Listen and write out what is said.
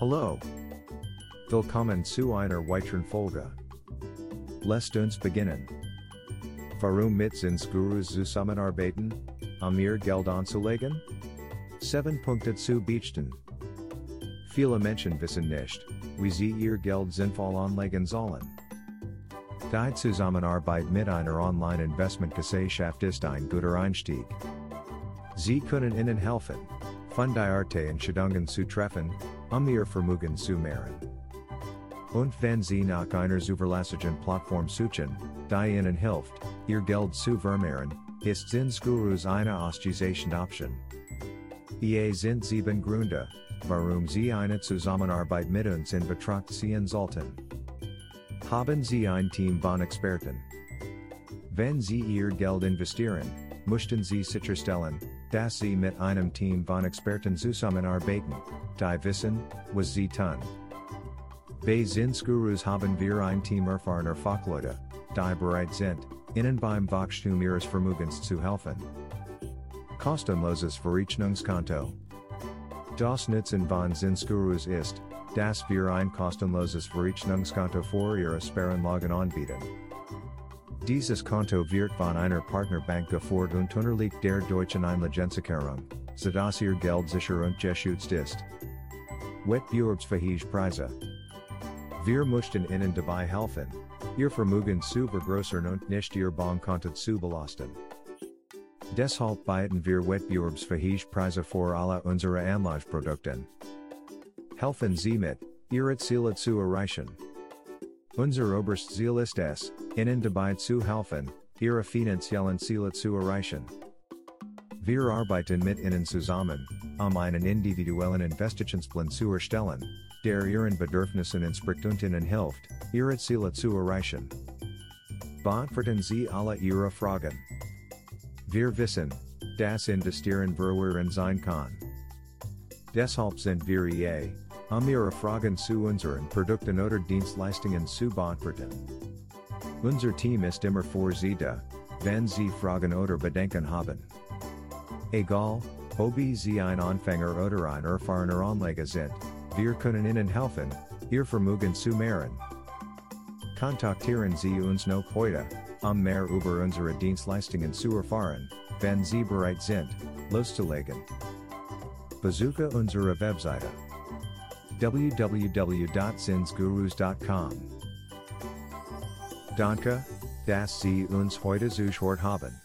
Hallo. Willkommen zu einer weiteren Folge. Lasst uns beginnen. Warum mit Zinsgurus zusammenarbeiten? Um ihr Geld anzulegen? 7 Punkte zu beichten. Viele Menschen wissen nicht, wie sie ihr Geld sinnvoll anlegen sollen. Die Zusammenarbeit mit einer Online-Investmentgesellschaft ist ein guter Einstieg. Sie können Ihnen helfen, Fundiarte Entscheidungen zu treffen, um Ihr Vermögen zu mehren. Und wenn Sie nach einer zuverlässigen Plattform suchen, die Ihnen hilft, Ihr Geld zu vermehren, ist Zinsgurus eine ausgezeichnete Option. Hier sind sieben Gründe, warum Sie eine Zusammenarbeit mit uns in Betracht ziehen sollten. Haben Sie ein Team von Experten? Wenn Sie Ihr Geld investieren, möchten Sie sicherstellen, dass Sie mit einem Team von Experten zusammenarbeiten, die wissen, was sie tun. Bei Zinsgurus haben wir ein Team erfahrener Fachleute, die bereit sind, Ihnen beim Wachstum Ihres Vermögens zu helfen. Kostenloses Verrechnungskonto. Das Nutzen von Zinsgurus ist, dass wir ein kostenloses Verrechnungskonto für Ihre Sparanlagen anbieten. Dieses Konto wird von einer Partnerbank geführt und unterliegt der deutschen Einlagensicherung, sodass Ihr Geld sicher und geschützt ist. Wettbewerbsfähige Preise. Wir möchten Ihnen dabei helfen, Ihr Vermögen zu vergrößern und nicht Ihr Bankkonto zu belasten. Deshalb bieten wir wettbewerbsfähige Preise für alle unsere Anlageprodukten. Helfen Sie mit, Ihre Ziele zu erreichen. Unser oberst Ziel ist es, Ihnen dabei zu helfen, Ihre finanziellen Ziele zu erreichen. Wir arbeiten mit Ihnen zusammen, um einen individuellen Investitionsplan zu erstellen, der Ihren Bedürfnissen entspricht und Ihnen hilft, Ihre Ziele zu erreichen. Beantworten Sie alle Ihre Fragen. Wir wissen, dass Investieren verwirrend sein kann. Deshalb sind wir hier, Fragen zu unseren Produkten oder Dienstleistungen zu beantworten. Unser Team ist immer für Sie da, wenn Sie Fragen oder Bedenken haben. Egal, ob Sie ein Anfänger oder ein erfahrener Anleger sind, wir können Ihnen helfen, Ihr Vermögen zu mehren. Kontaktieren Sie uns noch heute, um mehr über unsere Dienstleistungen zu erfahren, wenn Sie bereit sind, loszulegen. Besuche unsere Webseite www.zinsgurus.com. Danke, dass Sie uns heute zuhört haben.